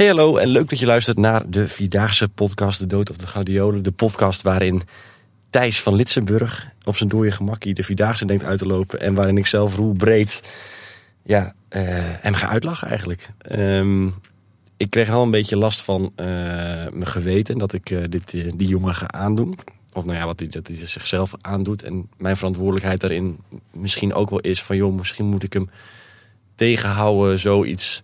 Hey hallo en leuk dat je luistert naar de Vierdaagse podcast De Dood of de Gladiolen. De podcast waarin Thijs van Litsenburg op zijn dode gemakkie de Vierdaagse denkt uit te lopen. En waarin ik zelf Roel Breed ja, uh, hem ga uitlachen eigenlijk. Um, ik kreeg al een beetje last van uh, mijn geweten dat ik uh, dit, die jongen ga aandoen. Of nou ja, wat hij, dat hij zichzelf aandoet. En mijn verantwoordelijkheid daarin misschien ook wel is van... joh, misschien moet ik hem tegenhouden zoiets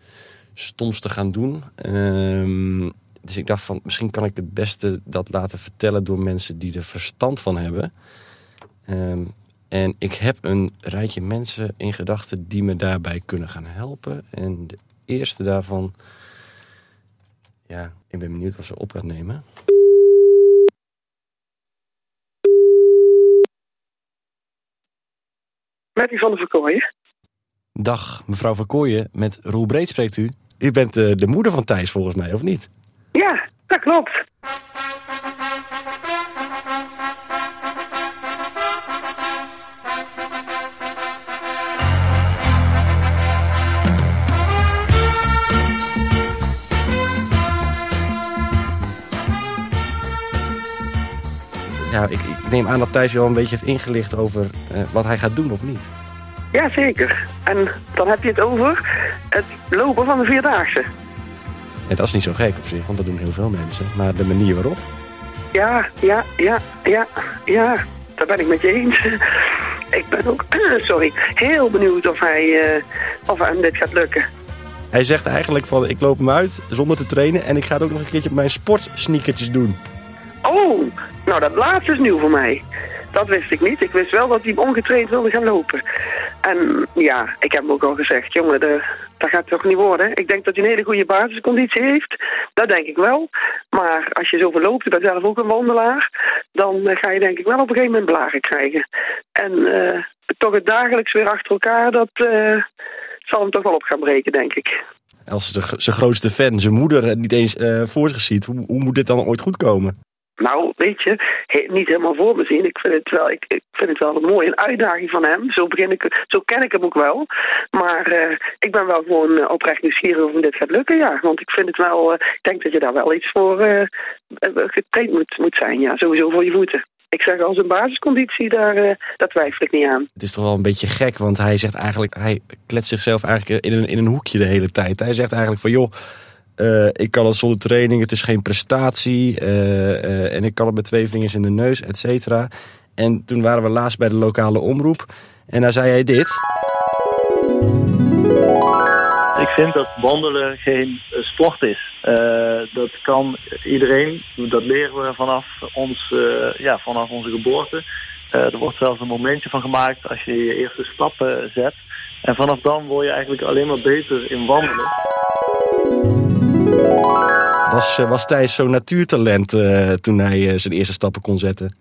stoms te gaan doen. Um, dus ik dacht van, misschien kan ik het beste dat laten vertellen... door mensen die er verstand van hebben. Um, en ik heb een rijtje mensen in gedachten die me daarbij kunnen gaan helpen. En de eerste daarvan... Ja, ik ben benieuwd wat ze op gaat nemen. Met die van de Verkooyen. Dag, mevrouw Verkooyen. Met Roel Breed spreekt u. U bent uh, de moeder van Thijs volgens mij, of niet? Ja, dat klopt. Ja, ik, ik, neem aan dat Thijs je al een beetje heeft ingelicht over uh, wat hij gaat doen of niet. Ja, zeker. En dan heb je het over lopen van de Vierdaagse. Ja, dat is niet zo gek op zich, want dat doen heel veel mensen. Maar de manier waarop? Ja, ja, ja, ja, ja. Daar ben ik met je eens. Ik ben ook, sorry, heel benieuwd of hij, uh, of hem dit gaat lukken. Hij zegt eigenlijk van, ik loop hem uit zonder te trainen... en ik ga het ook nog een keertje op mijn sportsneakertjes doen. Oh, nou dat laatste is nieuw voor mij. Dat wist ik niet. Ik wist wel dat hij ongetraind wilde gaan lopen. En ja, ik heb hem ook al gezegd, jongen, dat gaat toch niet worden. Ik denk dat hij een hele goede basisconditie heeft. Dat denk ik wel. Maar als je zoveel loopt, ik ben zelf ook een wandelaar... dan ga je denk ik wel op een gegeven moment blagen krijgen. En uh, toch het dagelijks weer achter elkaar, dat uh, zal hem toch wel op gaan breken, denk ik. Als zijn grootste fan, zijn moeder, niet eens uh, voor zich ziet... Hoe, hoe moet dit dan ooit goed komen? Nou, weet je, niet helemaal voor me zien. Ik vind het wel, ik, vind het wel een mooie uitdaging van hem. Zo, begin ik, zo ken ik hem ook wel. Maar uh, ik ben wel gewoon uh, oprecht nieuwsgierig of dit gaat lukken, ja. Want ik vind het wel, uh, ik denk dat je daar wel iets voor getraind moet, moet zijn, ja. Sowieso voor je voeten. Ik zeg als een basisconditie, daar, daar twijfel ik niet aan. Het is toch wel een beetje gek, want hij zegt eigenlijk, hij kletst zichzelf eigenlijk in een, in een hoekje de hele tijd. Hij zegt eigenlijk van, joh, uh, ik kan het zonder training, het is geen prestatie. Uh, uh, en ik kan het met twee vingers in de neus, et cetera. En toen waren we laatst bij de lokale omroep. En daar zei hij dit. Ik vind dat wandelen geen sport is. dat kan iedereen, dat leren we vanaf, ons, ja, vanaf onze geboorte. er wordt zelfs een momentje van gemaakt als je je eerste stappen zet. En vanaf dan word je eigenlijk alleen maar beter in wandelen. Was, was Thijs zo'n natuurtalent uh, toen hij uh, zijn eerste stappen kon zetten?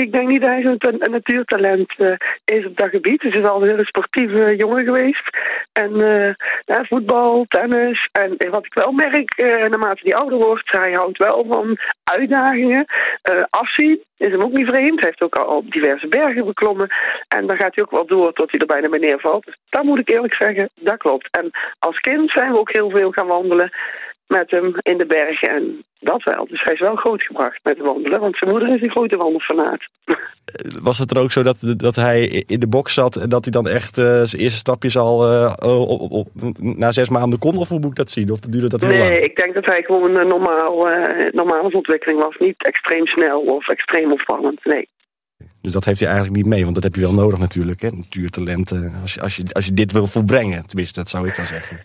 Ik denk niet dat hij zo'n natuurtalent uh, is op dat gebied. Hij is al een hele sportieve jongen geweest. En ja, voetbal, tennis. En wat ik wel merk, naarmate hij ouder wordt, hij houdt wel van uitdagingen. afzien is hem ook niet vreemd. Hij heeft ook al op diverse bergen beklommen. En dan gaat hij ook wel door tot hij er bijna bij neervalt. Dus dat moet ik eerlijk zeggen, dat klopt. En als kind zijn we ook heel veel gaan wandelen met hem in de bergen. En dat wel. Dus hij is wel grootgebracht met wandelen. Want zijn moeder is een grote wandelfanaat. Was het er ook zo dat, dat hij in de box zat... en dat hij dan echt uh, zijn eerste stapjes al uh, op, op, na zes maanden kon? Of hoe moet ik dat zien? Of duurde dat heel nee, lang? Nee, ik denk dat hij gewoon een normaal, uh, normale ontwikkeling was. Niet extreem snel of extreem opvallend. Nee. Dus dat heeft hij eigenlijk niet mee, want dat heb je wel nodig natuurlijk, hè? Natuurtalenten. Als je, als, je, als je dit wil volbrengen, tenminste, dat zou ik dan zeggen.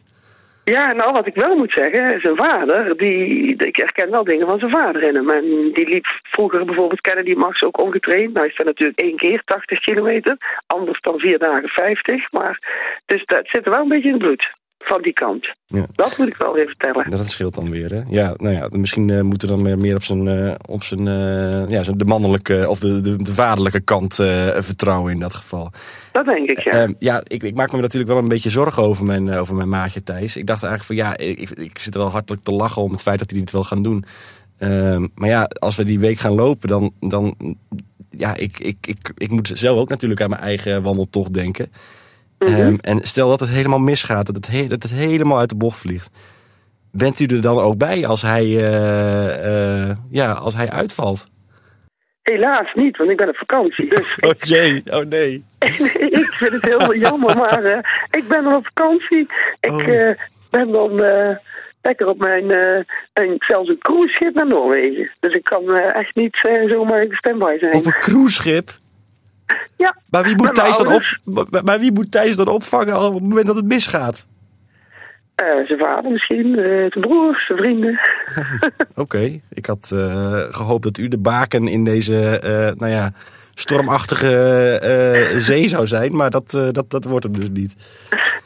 Ja, nou, wat ik wel moet zeggen, zijn vader, die, ik herken wel dingen van zijn vader in hem. En die liep vroeger bijvoorbeeld Kennedy Max ook ongetraind. Nou, hij staat natuurlijk één keer 80 kilometer, anders dan vier dagen 50. Maar, dus dat zit er wel een beetje in het bloed van die kant. Ja. Dat moet ik wel even vertellen. Dat scheelt dan weer, hè? Ja, nou ja, misschien uh, moet er dan meer op zijn, uh, op zijn, uh, ja, de mannelijke of de, de, de vaderlijke kant vertrouwen in dat geval. Dat denk ik, ja. ja, ik, ik maak me natuurlijk wel een beetje zorgen over mijn, over mijn maatje Thijs. Ik dacht eigenlijk van ja, ik, ik zit er wel hartelijk te lachen om het feit dat hij dit wil gaan doen. Ehm, maar ja, als we die week gaan lopen, dan, dan ja, ik, ik, ik, ik moet zelf ook natuurlijk aan mijn eigen wandeltocht denken. Mhm. Ehm, en stel dat het helemaal misgaat, dat het, he- dat het helemaal uit de bocht vliegt. Bent u er dan ook bij als hij, eh, eh, ja, als hij uitvalt? Helaas niet, want ik ben op vakantie. Dus Oh jee, oh nee. ik vind het heel jammer, maar eh, ik ben er op vakantie. Ik Oh. ben dan lekker op mijn, eh, een, zelfs een cruiseschip naar Noorwegen. Dus ik kan echt niet eh, zomaar in de standby zijn. Op een cruiseschip? Ja, Maar wie moet, Thijs dan op, maar, maar wie moet Thijs dan opvangen op het moment dat het misgaat? eh, zijn vader misschien, eh, zijn broers, zijn vrienden. Oké, ik had eh, gehoopt dat u de baken in deze, nou ja, stormachtige zee zou zijn. Maar dat, dat, dat wordt hem dus niet.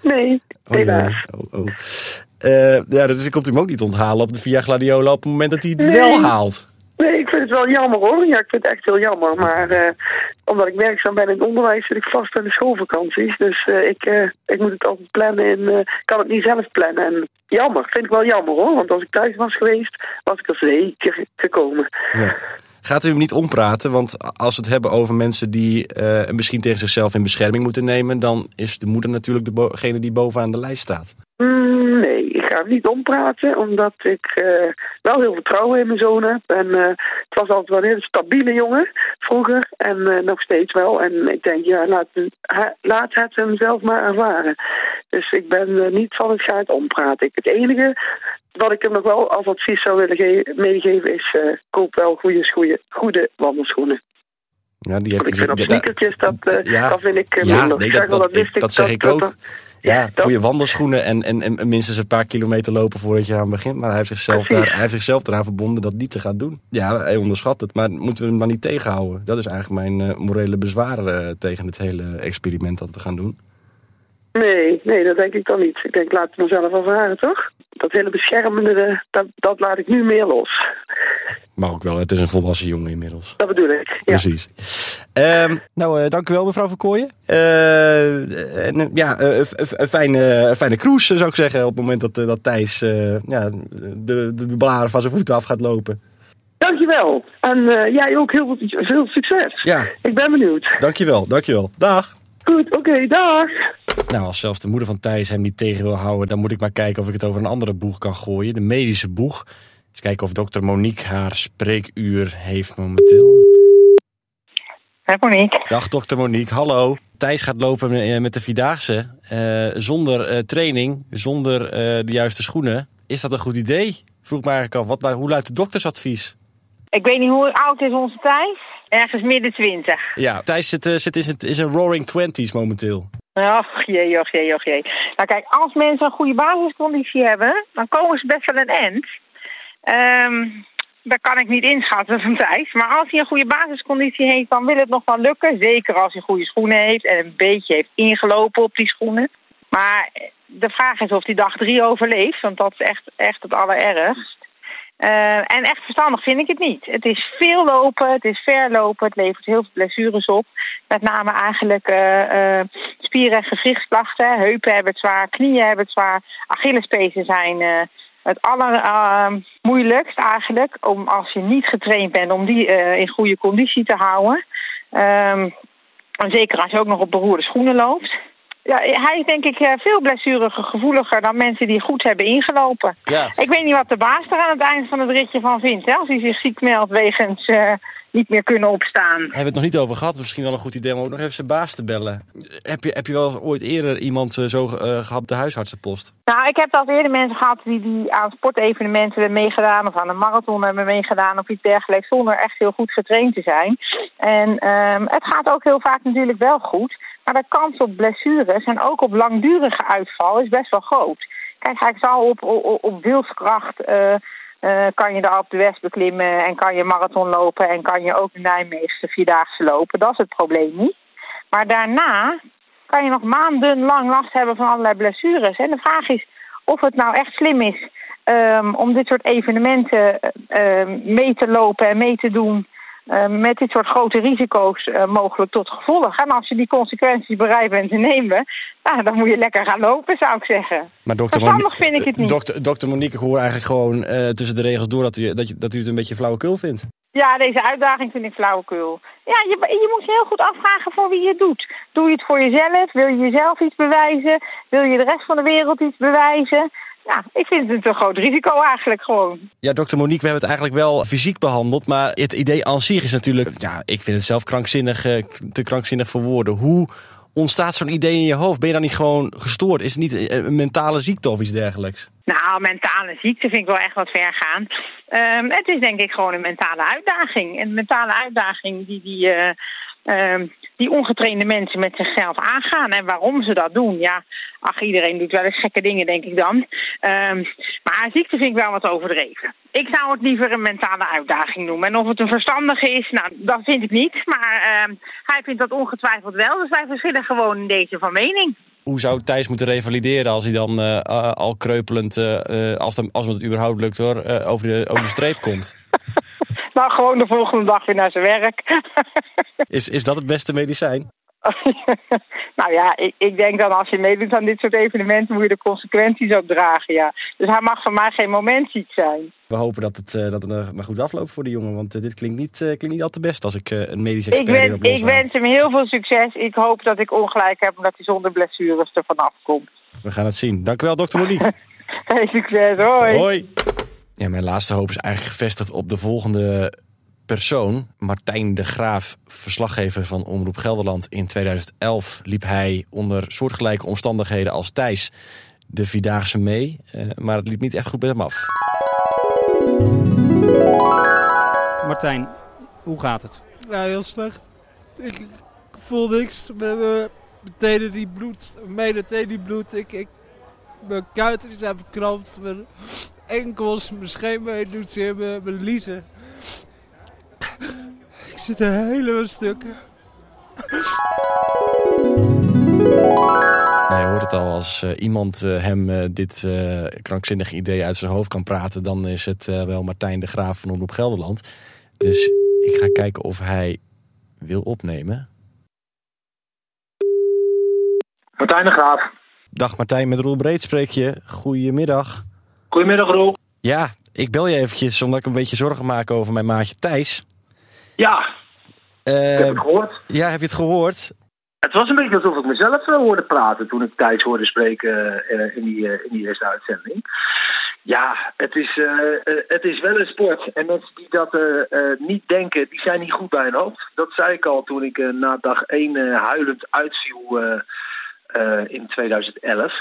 Nee, Oh, helaas. Oh, oh. Ja, dus ik komt u hem ook niet onthalen op de Via Gladiola op het moment dat hij het Nee. wel haalt. Nee, ik vind het wel jammer hoor. Ja, ik vind het echt heel jammer. Maar eh, omdat ik werkzaam ben in het onderwijs, zit ik vast aan de schoolvakanties. Dus eh, ik, eh, ik moet het altijd plannen en kan het niet zelf plannen. En jammer, vind ik wel jammer hoor. Want als ik thuis was geweest, was ik er zeker gekomen. Ja. Gaat u hem niet ompraten? Want als we het hebben over mensen die misschien tegen zichzelf in bescherming moeten nemen, dan is de moeder natuurlijk degene die bovenaan de lijst staat. Ik ga hem niet ompraten, omdat ik eh, wel heel vertrouwen in mijn zoon heb. En eh, het was altijd wel een hele stabiele jongen vroeger en eh, nog steeds wel. En ik denk, ja, laat, laat het hem zelf maar ervaren. Dus ik ben niet van het ga het ompraten. Ik, het enige wat ik hem nog wel als advies zou willen ge- meegeven is, koop wel goede, goede, goede wandelschoenen. Ja, die heeft ik vind op sneakertjes, dat, ja. dat vind ik Ja, minder. nee, Ik dat, dat, ik dat zeg ik ook. Ja, dat- goede wandelschoenen en, en, en minstens een paar kilometer lopen voordat je aan begint. Maar hij heeft, zichzelf daar, hij heeft zichzelf eraan verbonden dat niet te gaan doen. Ja, hij onderschat het, maar moeten we hem maar niet tegenhouden. Dat is eigenlijk mijn eh, morele bezwaar eh, tegen het hele experiment dat we gaan doen. Nee, nee, dat denk ik dan niet. Ik denk, laat het mezelf ervaren, toch? Dat hele beschermende, dat, dat laat ik nu meer los. Mag ook wel, het is een volwassen jongen inmiddels. Dat bedoel ik. Ja. Precies. Ehm, nou, eh, dank u wel, mevrouw Verkooyen. En, eh, ja, eh, een fijne, fijne cruise, zou ik zeggen. Op het moment dat, dat Thijs ja, de, de, blaren van zijn voeten af gaat lopen. Dankjewel. En jij ook heel veel, veel succes. Ja, Ik ben benieuwd. dankjewel, dankjewel. Dag. Goed, oké, dag. Nou, als zelfs de moeder van Thijs hem niet tegen wil houden... dan moet ik maar kijken of ik het over een andere boeg kan gooien. De medische boeg. Eens kijken of dokter Monique haar spreekuur heeft momenteel. Hé Monique. Dag dokter Monique, hallo. Thijs gaat lopen eh, met de Vierdaagse. eh, zonder eh, training, zonder eh, de juiste schoenen. Is dat een goed idee? Vroeg me eigenlijk af, wat, hoe luidt het doktersadvies? Ik weet niet hoe oud is onze Thijs. Ergens midden twintig. Ja, Thijs zit, eh, zit in, zijn, in zijn roaring twenties momenteel. Och jee, och jee, och jee. Nou kijk, als mensen een goede basisconditie hebben, dan komen ze best wel een end. Ehm dat kan ik niet inschatten van Thijs. Maar als hij een goede basisconditie heeft, dan wil het nog wel lukken. Zeker als hij goede schoenen heeft en een beetje heeft ingelopen op die schoenen. Maar de vraag is of hij dag drie overleeft, want dat is echt, echt het allerergst. Eh, en echt verstandig vind ik het niet. Het is veel lopen, het is ver lopen, het levert heel veel blessures op. Met name eigenlijk eh, eh, spieren- en gewrichtsklachten. Heupen hebben het zwaar, knieën hebben het zwaar. Achillespezen zijn eh, het allermoeilijkst eigenlijk. Om als je niet getraind bent om die eh, in goede conditie te houden. Ehm, en zeker als je ook nog op beroerde schoenen loopt. Ja, hij is denk ik eh, veel blessuregevoeliger dan mensen die goed hebben ingelopen. Ja. Ik weet niet wat de baas er aan het eind van het ritje van vindt. Hè? Als hij zich ziek meldt wegens eh, niet meer kunnen opstaan. Hebben we het nog niet over gehad. Misschien wel een goed idee om ook nog even zijn baas te bellen. Heb je, heb je wel ooit eerder iemand eh, zo eh, gehad op de huisartsenpost? Nou, ik heb al eerder mensen gehad die, die aan sportevenementen hebben meegedaan... of aan een marathon hebben meegedaan of iets dergelijks... zonder echt heel goed getraind te zijn. En ehm, het gaat ook heel vaak natuurlijk wel goed... maar de kans op blessures en ook op langdurige uitval is best wel groot. Kijk, hij zal op, op, op wilskracht... eh, eh, kan je daar op de West beklimmen en kan je marathon lopen... en kan je ook de Nijmeegse Vierdaagse lopen. Dat is het probleem niet. Maar daarna kan je nog maandenlang last hebben van allerlei blessures. En de vraag is of het nou echt slim is um, om dit soort evenementen um, mee te lopen en mee te doen. Um, met dit soort grote risico's uh, mogelijk tot gevolg. En als je die consequenties bereid bent te nemen, nou, dan moet je lekker gaan lopen, zou ik zeggen. Maar dokter Verstandig vind ik het niet. Dokter, dokter Monique, ik hoor eigenlijk gewoon uh, tussen de regels door dat u, dat, je, dat u het een beetje flauwekul vindt. Ja, deze uitdaging vind ik flauwekul. Ja, je, je moet je heel goed afvragen voor wie je het doet. Doe je het voor jezelf? Wil je jezelf iets bewijzen? Wil je de rest van de wereld iets bewijzen? Ja, ik vind het een groot risico eigenlijk gewoon. Ja, dokter Monique, we hebben het eigenlijk wel fysiek behandeld. Maar het idee aan zich is natuurlijk... Ja, ik vind het zelf krankzinnig, eh, te krankzinnig voor woorden. Hoe ontstaat zo'n idee in je hoofd? Ben je dan niet gewoon gestoord? Is het niet een mentale ziekte of iets dergelijks? Nou, mentale ziekte vind ik wel echt wat ver gaan. Ehm, het is denk ik gewoon een mentale uitdaging. Een mentale uitdaging die, die, uh, die ongetrainde mensen met zichzelf aangaan. En waarom ze dat doen, ja, ach, iedereen doet wel eens gekke dingen, denk ik dan. Um, maar ziekte vind ik wel wat overdreven. Ik zou het liever een mentale uitdaging noemen. En of het een verstandige is, nou, dat vind ik niet. Maar hij vindt dat ongetwijfeld wel. Dus wij verschillen gewoon in deze van mening hoe zou Thijs moeten revalideren als hij dan uh, al kreupelend, uh, als, dan, als het überhaupt lukt hoor, over, de, over de streep komt? nou, gewoon de volgende dag weer naar zijn werk. is, is dat het beste medicijn? nou ja, ik, ik denk dan als je meedoet aan dit soort evenementen moet je de consequenties ook dragen, ja. Dus hij mag van mij geen moment ziek zijn. We hopen dat het, uh, dat het maar goed afloopt voor de jongen, want uh, dit klinkt niet, klinkt niet al te best als ik een medisch expert ik wens, Ik wens hem heel veel succes. Ik hoop dat ik ongelijk heb en dat hij zonder blessures er vanaf komt. We gaan het zien. Dank u wel, dokter Monique. hey, succes. Hoi. Hoi. Ja, mijn laatste hoop is eigenlijk gevestigd op de volgende persoon, Martijn de Graaf, verslaggever van Omroep Gelderland. In 2011 liep hij onder soortgelijke omstandigheden als Thijs de Vierdaagse mee. Uh, maar het liep niet echt goed met hem af. Martijn, hoe gaat het? Ja, heel slecht. Ik voel niks. Mijn tenen die bloed, mijn tenen die bloed. Ik, ik, mijn kuiten die zijn verkrampt. Mijn enkels, mijn scheenbeen doet zeer, mijn, mijn liezen. Ik zit er helemaal stukken. Nou, je hoort het al, als uh, iemand uh, hem uh, dit krankzinnige idee uit zijn hoofd kan praten, dan is het wel Martijn de Graaf van Omroep Gelderland. Dus ik ga kijken of hij wil opnemen. Martijn de Graaf. Dag Martijn, met Roel Breed spreek je. Goedemiddag. Goedemiddag Roel. Ja, ik bel je eventjes omdat ik een beetje zorgen maak over mijn maatje Thijs. Ja, uh, heb het gehoord. Ja, heb je het gehoord? Het was een beetje alsof ik mezelf uh, hoorde praten toen ik Thijs hoorde spreken uh, in, die, in die eerste uitzending. Ja, het is, het is wel een sport. En mensen die dat niet denken, die zijn niet goed bij hun hoofd. Dat zei ik al toen ik na dag 1 huilend uitviel in 2011.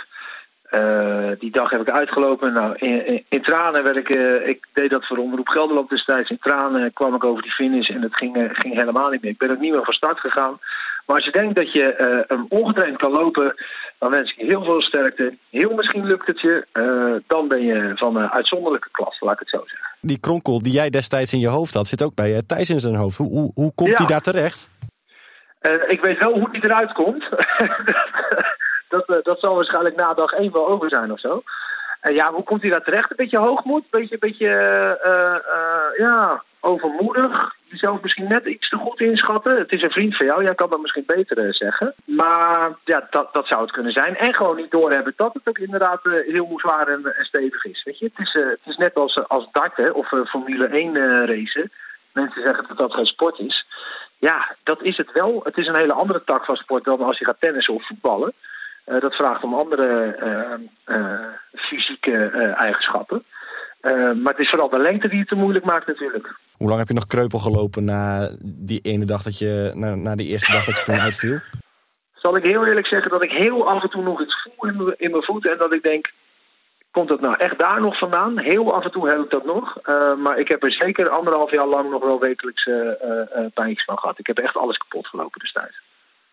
Uh, die dag heb ik uitgelopen. Nou, in, in, tranen werd ik. Uh, ik deed dat voor Omroep Gelderland destijds. In tranen kwam ik over die finish en het ging, uh, ging helemaal niet meer. Ik ben ook niet meer van start gegaan. Maar als je denkt dat je een ongetraind kan lopen, dan wens ik je heel veel sterkte. Heel misschien lukt het je. dan ben je van een uitzonderlijke klas, laat ik het zo zeggen. Die kronkel die jij destijds in je hoofd had, zit ook bij Thijs in zijn hoofd. Hoe, hoe, hoe komt hij daar terecht? ik weet wel hoe hij eruit komt. dat, uh, dat zal waarschijnlijk na dag één wel over zijn of zo. En ja, hoe komt hij daar terecht? Een beetje hoogmoed, een beetje, beetje uh, uh, ja, overmoedig. Jezelf misschien net iets te goed inschatten. Het is een vriend van jou, jij kan dat misschien beter zeggen. Maar ja, dat, dat zou het kunnen zijn. En gewoon niet doorhebben dat het ook inderdaad heel zwaar en, en, stevig is. Weet je? Het, is, het is net als, als darten of Formule 1 racen. Mensen zeggen dat dat geen sport is. Ja, dat is het wel. Het is een hele andere tak van sport dan als je gaat tennissen of voetballen. Uh, dat vraagt om andere uh, uh, fysieke eigenschappen. maar het is vooral de lengte die het te moeilijk maakt natuurlijk. Hoe lang heb je nog kreupel gelopen na die ene dag dat je, na, na die eerste dag dat je toen uitviel? Zal ik heel eerlijk zeggen dat ik heel af en toe nog iets voel in mijn, voeten en dat ik denk, komt dat nou echt daar nog vandaan? Heel af en toe heb ik dat nog. maar ik heb er zeker anderhalf jaar lang nog wel wekelijks uh, pijntjes van gehad. Ik heb echt alles kapot gelopen destijds.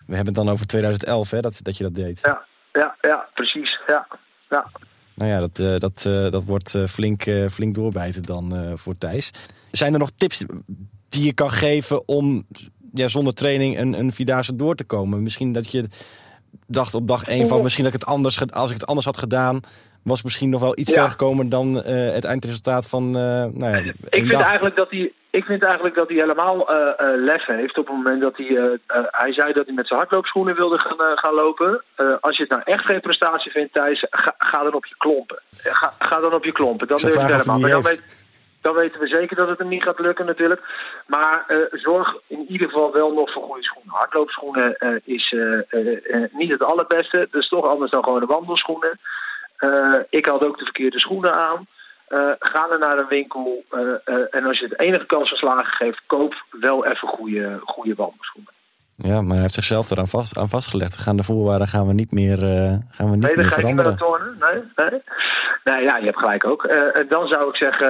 We hebben het dan over 2011, hè, dat, dat je dat deed. Ja, ja, ja precies. Ja, ja. Nou ja, dat, uh, dat, uh, dat wordt uh, flink, flink doorbijten dan voor Thijs. Zijn er nog tips die je kan geven om ja, zonder training een, een Vierdaagse door te komen? Misschien dat je dacht op dag één van misschien dat ik het anders, als ik het anders had gedaan, was misschien nog wel iets ja. ver gekomen dan het eindresultaat van. nou ja, ik vind dag. eigenlijk dat hij ik vind eigenlijk dat hij helemaal uh, uh, lef heeft op het moment dat hij... Uh, hij zei dat hij met zijn hardloopschoenen wilde gaan, gaan lopen. als je het nou echt geen prestatie vindt, Thijs, ga, ga dan op je klompen. Ga, ga dan op je klompen. Dan wil je helemaal. Maar dan weet, dan weten we zeker dat het hem niet gaat lukken natuurlijk. Maar eh, zorg in ieder geval wel nog voor goede schoenen. Hardloopschoenen eh, is eh, eh, niet het allerbeste. Dat is toch anders dan gewoon de wandelschoenen. Eh, ik had ook de verkeerde schoenen aan. Eh, ga er naar een winkel eh, eh, en als je het enige kans van slagen geeft, koop wel even goede, goede wandelschoenen. Ja, maar hij heeft zichzelf eraan vast, aan vastgelegd. We gaan de voorwaarden gaan we niet meer, gaan we niet Nee, dan meer ga niet meer veranderen. tornen? Nee? Nee? Nee, ja, je hebt gelijk ook. En dan zou ik zeggen,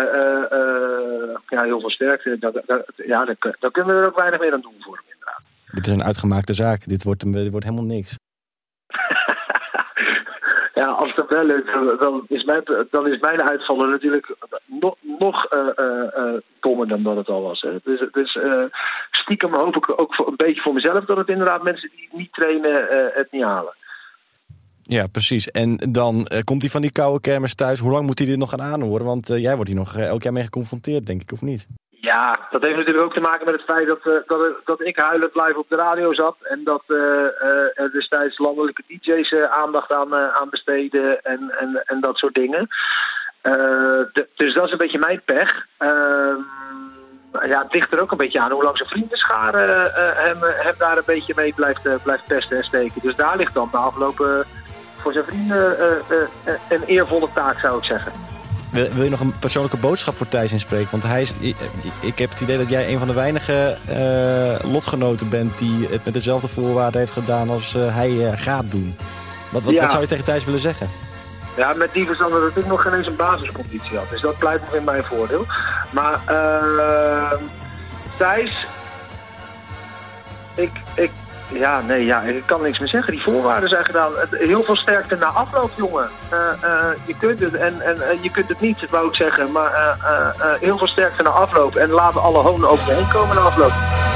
ja, heel veel sterkte. Dat, dat, ja, dan, kun- dan kunnen we er ook weinig meer aan doen voor hem, inderdaad. Dit is een uitgemaakte zaak. Dit wordt, dit wordt helemaal niks. Ja, als het hem wel lukt, dan- is mijn, dan is mijn uitvallen natuurlijk nog, nog eh, eh, eh, dommer dan dat het al was. Hè. Dus, dus eh, stiekem hoop ik ook voor, een beetje voor mezelf dat het inderdaad mensen die niet trainen het niet halen. Ja, precies. En dan komt hij van die koude kermis thuis. Hoe lang moet hij dit nog gaan aanhoren? Want jij wordt hier nog elk jaar mee geconfronteerd, denk ik, of niet? Ja, dat heeft natuurlijk ook te maken met het feit dat, eh, dat, dat ik huilend live op de radio zat. En dat eh, eh, er destijds landelijke DJ's aandacht aan, aan besteden en, en, en dat soort dingen. Dus dat is een beetje mijn pech. Ehm, ja, het ligt er ook een beetje aan hoe lang zijn vriendenschare eh, hem, hem daar een beetje mee blijft, blijft pesten en steken. Dus daar ligt dan de afgelopen voor zijn vrienden een eervolle taak, zou ik zeggen. Wil, wil je nog een persoonlijke boodschap voor Thijs inspreken? Want hij is, ik, heb het idee dat jij een van de weinige eh, lotgenoten bent... die het met dezelfde voorwaarden heeft gedaan als eh, hij eh, gaat doen. Wat, wat, Ja. wat zou je tegen Thijs willen zeggen? Ja, met die verstand dat ik nog geen eens een basisconditie had. Dus dat blijft nog in mijn voordeel. Maar Thijs, ik, ik, ja, nee, ja, ik kan niks meer zeggen. Die voorwaarden zijn gedaan. Heel veel sterkte na afloop, jongen. Eh, eh, je kunt het en, en eh, je kunt het niet, wou ik zeggen. Maar heel veel sterkte na afloop. En laten alle honen over heen komen na afloop.